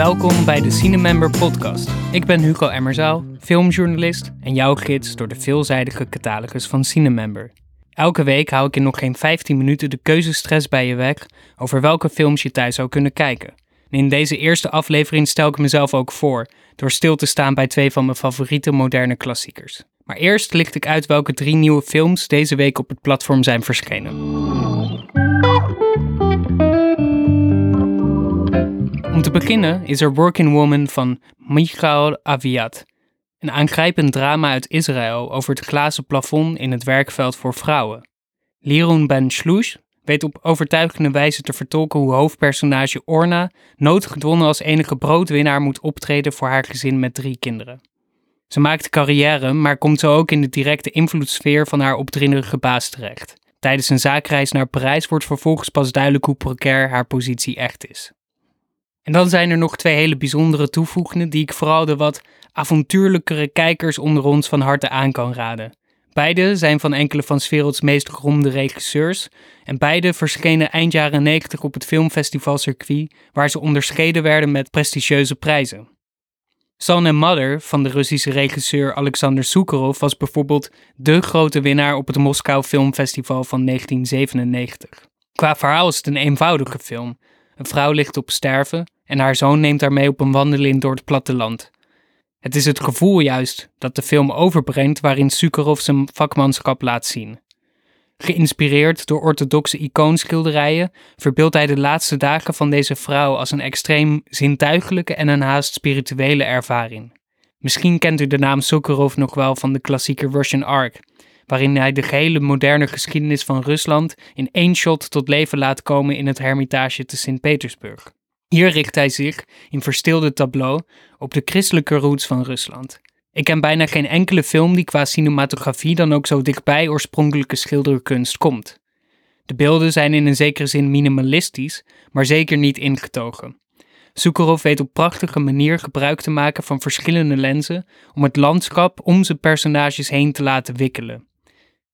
Welkom bij de Cinemember podcast. Ik ben Hugo Emmerzaal, filmjournalist en jouw gids door de veelzijdige catalogus van Cinemember. Elke week hou ik in nog geen 15 minuten de keuzestress bij je weg over welke films je thuis zou kunnen kijken. En in deze eerste aflevering stel ik mezelf ook voor door stil te staan bij twee van mijn favoriete moderne klassiekers. Maar eerst licht ik uit welke drie nieuwe films deze week op het platform zijn verschenen. Te beginnen is er Working Woman van Michael Aviat. Een aangrijpend drama uit Israël over het glazen plafond in het werkveld voor vrouwen. Liron Ben Shlush weet op overtuigende wijze te vertolken hoe hoofdpersonage Orna noodgedwongen als enige broodwinnaar moet optreden voor haar gezin met drie kinderen. Ze maakt carrière, maar komt zo ook in de directe invloedssfeer van haar opdringerige baas terecht. Tijdens een zaakreis naar Parijs wordt vervolgens pas duidelijk hoe precair haar positie echt is. En dan zijn er nog twee hele bijzondere toevoegingen die ik vooral de wat avontuurlijkere kijkers onder ons van harte aan kan raden. Beide zijn van enkele van 's meest geroemde regisseurs en beide verschenen eind jaren 90 op het filmfestivalcircuit waar ze onderscheiden werden met prestigieuze prijzen. Son and Mother van de Russische regisseur Alexander Sukarov was bijvoorbeeld de grote winnaar op het Moskou Filmfestival van 1997. Qua verhaal is het een eenvoudige film. Een vrouw ligt op sterven en haar zoon neemt haar mee op een wandeling door het platteland. Het is het gevoel juist dat de film overbrengt waarin Sukarov zijn vakmanschap laat zien. Geïnspireerd door orthodoxe icoonschilderijen verbeeldt hij de laatste dagen van deze vrouw als een extreem zintuigelijke en een haast spirituele ervaring. Misschien kent u de naam Sukarov nog wel van de klassieke Russian Ark, waarin hij de gehele moderne geschiedenis van Rusland in één shot tot leven laat komen in het Hermitage te Sint-Petersburg. Hier richt hij zich, in verstilde tableau, op de christelijke roots van Rusland. Ik ken bijna geen enkele film die qua cinematografie dan ook zo dichtbij oorspronkelijke schilderkunst komt. De beelden zijn in een zekere zin minimalistisch, maar zeker niet ingetogen. Sukarov weet op prachtige manier gebruik te maken van verschillende lenzen om het landschap om zijn personages heen te laten wikkelen.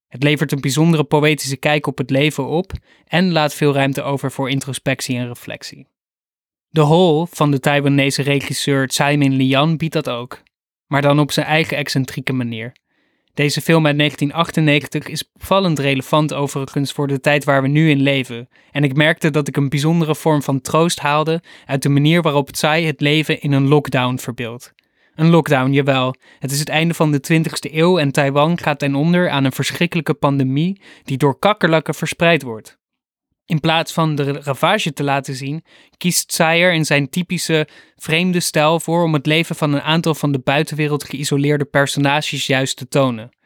Het levert een bijzondere poëtische kijk op het leven op en laat veel ruimte over voor introspectie en reflectie. De Hole van de Taiwanese regisseur Tsai Min Lian biedt dat ook, maar dan op zijn eigen excentrieke manier. Deze film uit 1998 is opvallend relevant overigens voor de tijd waar we nu in leven. En ik merkte dat ik een bijzondere vorm van troost haalde uit de manier waarop Tsai het leven in een lockdown verbeeldt. Een lockdown, jawel. Het is het einde van de 20e eeuw en Taiwan gaat ten onder aan een verschrikkelijke pandemie die door kakkerlakken verspreid wordt. In plaats van de ravage te laten zien, kiest Sayer in zijn typische vreemde stijl voor om het leven van een aantal van de buitenwereld geïsoleerde personages juist te tonen.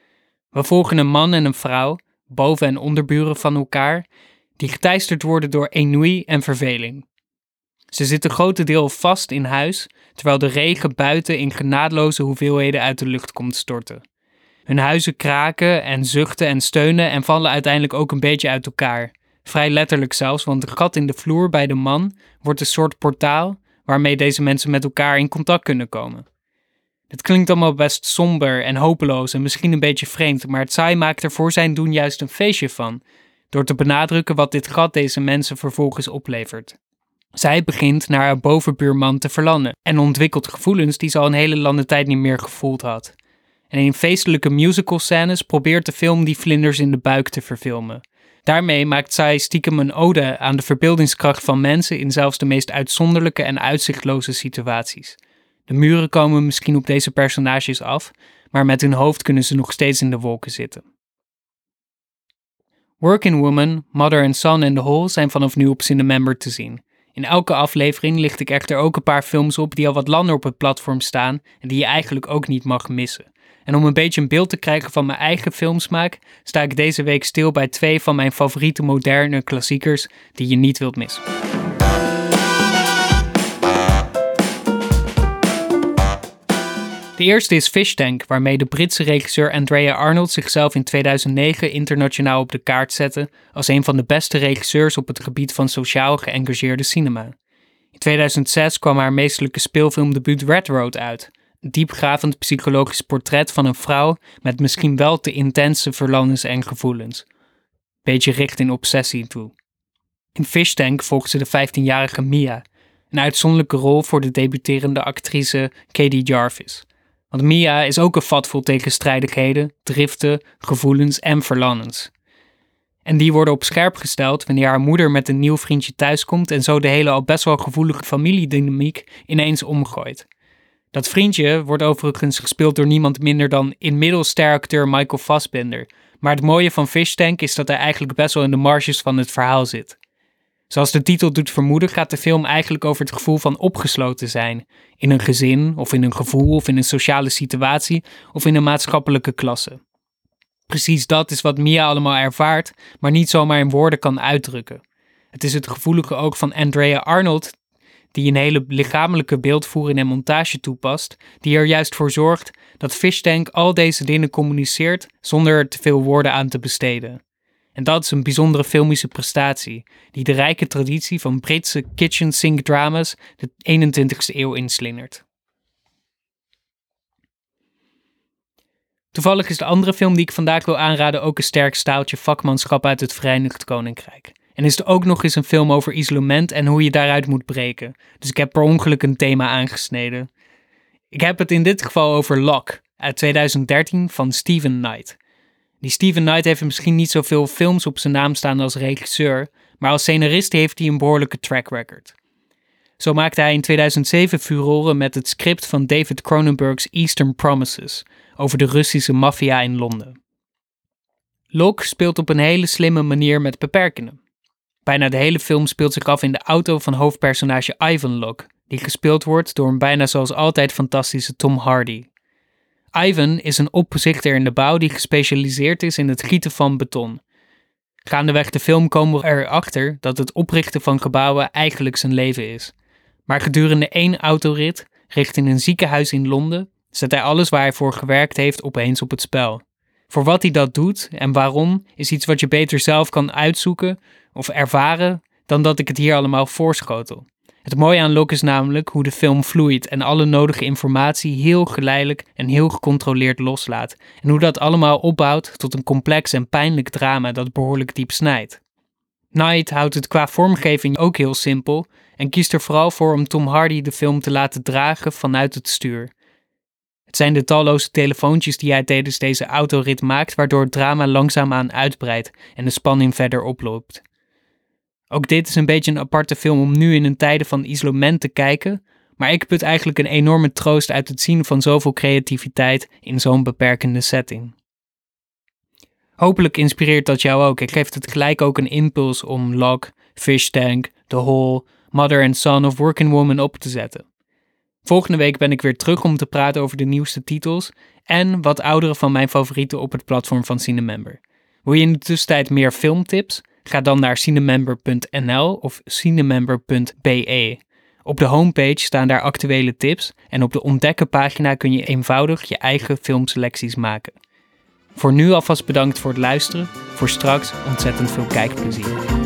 We volgen een man en een vrouw, boven- en onderburen van elkaar, die geteisterd worden door ennui en verveling. Ze zitten grotendeel vast in huis, terwijl de regen buiten in genadeloze hoeveelheden uit de lucht komt storten. Hun huizen kraken en zuchten en steunen en vallen uiteindelijk ook een beetje uit elkaar. Vrij letterlijk zelfs, want de gat in de vloer bij de man wordt een soort portaal waarmee deze mensen met elkaar in contact kunnen komen. Het klinkt allemaal best somber en hopeloos en misschien een beetje vreemd, maar Tsai maakt er voor zijn doen juist een feestje van, door te benadrukken wat dit gat deze mensen vervolgens oplevert. Zij begint naar haar bovenbuurman te verlangen en ontwikkelt gevoelens die ze al een hele lange tijd niet meer gevoeld had. En in feestelijke musical scènes probeert de film die vlinders in de buik te verfilmen. Daarmee maakt zij stiekem een ode aan de verbeeldingskracht van mensen in zelfs de meest uitzonderlijke en uitzichtloze situaties. De muren komen misschien op deze personages af, maar met hun hoofd kunnen ze nog steeds in de wolken zitten. Working Woman, Mother and Son en The Hole zijn vanaf nu op Cinemember te zien. In elke aflevering licht ik echter ook een paar films op die al wat langer op het platform staan en die je eigenlijk ook niet mag missen. En om een beetje een beeld te krijgen van mijn eigen filmsmaak, sta ik deze week stil bij twee van mijn favoriete moderne klassiekers die je niet wilt missen. De eerste is Fish Tank, waarmee de Britse regisseur Andrea Arnold zichzelf in 2009 internationaal op de kaart zette als een van de beste regisseurs op het gebied van sociaal geëngageerde cinema. In 2006 kwam haar meestelijke speelfilmdebuut Red Road uit, een diepgravend psychologisch portret van een vrouw met misschien wel te intense verlangens en gevoelens. Beetje richting obsessie toe. In Fish Tank volgt ze de 15-jarige Mia, Een uitzonderlijke rol voor de debuterende actrice Katie Jarvis. Want Mia is ook een vat vol tegenstrijdigheden, driften, gevoelens en verlangens. En die worden op scherp gesteld wanneer haar moeder met een nieuw vriendje thuiskomt en zo de hele al best wel gevoelige familiedynamiek ineens omgooit. Dat vriendje wordt overigens gespeeld door niemand minder dan inmiddels steracteur Michael Fassbender. Maar het mooie van Fish Tank is dat hij eigenlijk best wel in de marges van het verhaal zit. Zoals de titel doet vermoeden, gaat de film eigenlijk over het gevoel van opgesloten zijn. In een gezin, of in een gevoel, of in een sociale situatie, of in een maatschappelijke klasse. Precies dat is wat Mia allemaal ervaart, maar niet zomaar in woorden kan uitdrukken. Het is het gevoelige ook van Andrea Arnold, die een hele lichamelijke beeldvoering en montage toepast, die er juist voor zorgt dat Fishtank al deze dingen communiceert zonder er te veel woorden aan te besteden. En dat is een bijzondere filmische prestatie, die de rijke traditie van Britse kitchen sink dramas de 21ste eeuw inslingert. Toevallig is de andere film die ik vandaag wil aanraden ook een sterk staaltje vakmanschap uit het Verenigd Koninkrijk. En is er ook nog eens een film over isolement en hoe je daaruit moet breken. Dus ik heb per ongeluk een thema aangesneden. Ik heb het in dit geval over Lock uit 2013 van Steven Knight. Die Steven Knight heeft misschien niet zoveel films op zijn naam staan als regisseur, maar als scenarist heeft hij een behoorlijke track record. Zo maakte hij in 2007 furoren met het script van David Cronenberg's Eastern Promises over de Russische maffia in Londen. Locke speelt op een hele slimme manier met beperkingen. Bijna de hele film speelt zich af in de auto van hoofdpersonage Ivan Locke, die gespeeld wordt door een bijna zoals altijd fantastische Tom Hardy. Ivan is een opzichter in de bouw die gespecialiseerd is in het gieten van beton. Gaandeweg de film komen we erachter dat het oprichten van gebouwen eigenlijk zijn leven is. Maar gedurende één autorit richting een ziekenhuis in Londen zet hij alles waar hij voor gewerkt heeft opeens op het spel. Voor wat hij dat doet en waarom is iets wat je beter zelf kan uitzoeken of ervaren dan dat ik het hier allemaal voorschotel. Het mooie aan Locke is namelijk hoe de film vloeit en alle nodige informatie heel geleidelijk en heel gecontroleerd loslaat. En hoe dat allemaal opbouwt tot een complex en pijnlijk drama dat behoorlijk diep snijdt. Knight houdt het qua vormgeving ook heel simpel en kiest er vooral voor om Tom Hardy de film te laten dragen vanuit het stuur. Het zijn de talloze telefoontjes die hij tijdens deze autorit maakt, waardoor het drama langzaamaan uitbreidt en de spanning verder oploopt. Ook dit is een beetje een aparte film om nu in een tijden van isolement te kijken, maar ik put eigenlijk een enorme troost uit het zien van zoveel creativiteit in zo'n beperkende setting. Hopelijk inspireert dat jou ook. Ik geef het gelijk ook een impuls om Log, Fish Tank, The Hole, Mother and Son of Working Woman op te zetten. Volgende week ben ik weer terug om te praten over de nieuwste titels en wat oudere van mijn favorieten op het platform van Cinemember. Wil je in de tussentijd meer filmtips? Ga dan naar cinemember.nl of cinemember.be. Op de homepage staan daar actuele tips en op de ontdekken pagina kun je eenvoudig je eigen filmselecties maken. Voor nu alvast bedankt voor het luisteren. Voor straks ontzettend veel kijkplezier.